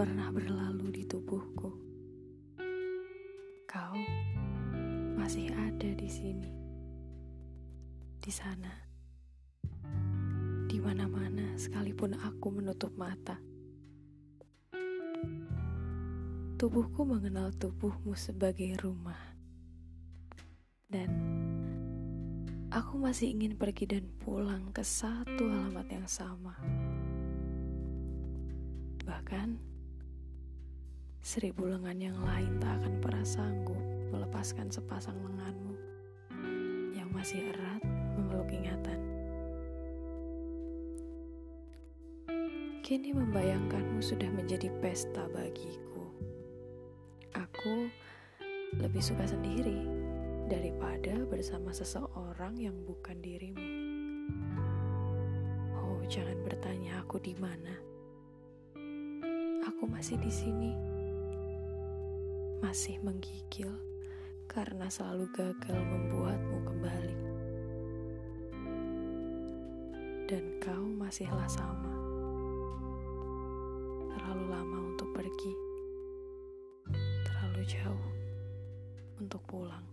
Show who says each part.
Speaker 1: pernah berlalu di tubuhku. Kau masih ada di sini, di sana, di mana-mana, sekalipun aku menutup mata. Tubuhku mengenal tubuhmu sebagai rumah, dan aku masih ingin pergi dan pulang ke satu alamat yang sama. Bahkan, seribu lengan yang lain tak akan pernah sanggup melepaskan sepasang lenganmu yang masih erat memeluk ingatan. Kini membayangkanmu sudah menjadi pesta bagiku. Aku lebih suka sendiri daripada bersama seseorang yang bukan dirimu. Oh, jangan bertanya aku di mana aku masih di sini. Masih menggigil karena selalu gagal membuatmu kembali. Dan kau masihlah sama. Terlalu lama untuk pergi. Terlalu jauh untuk pulang.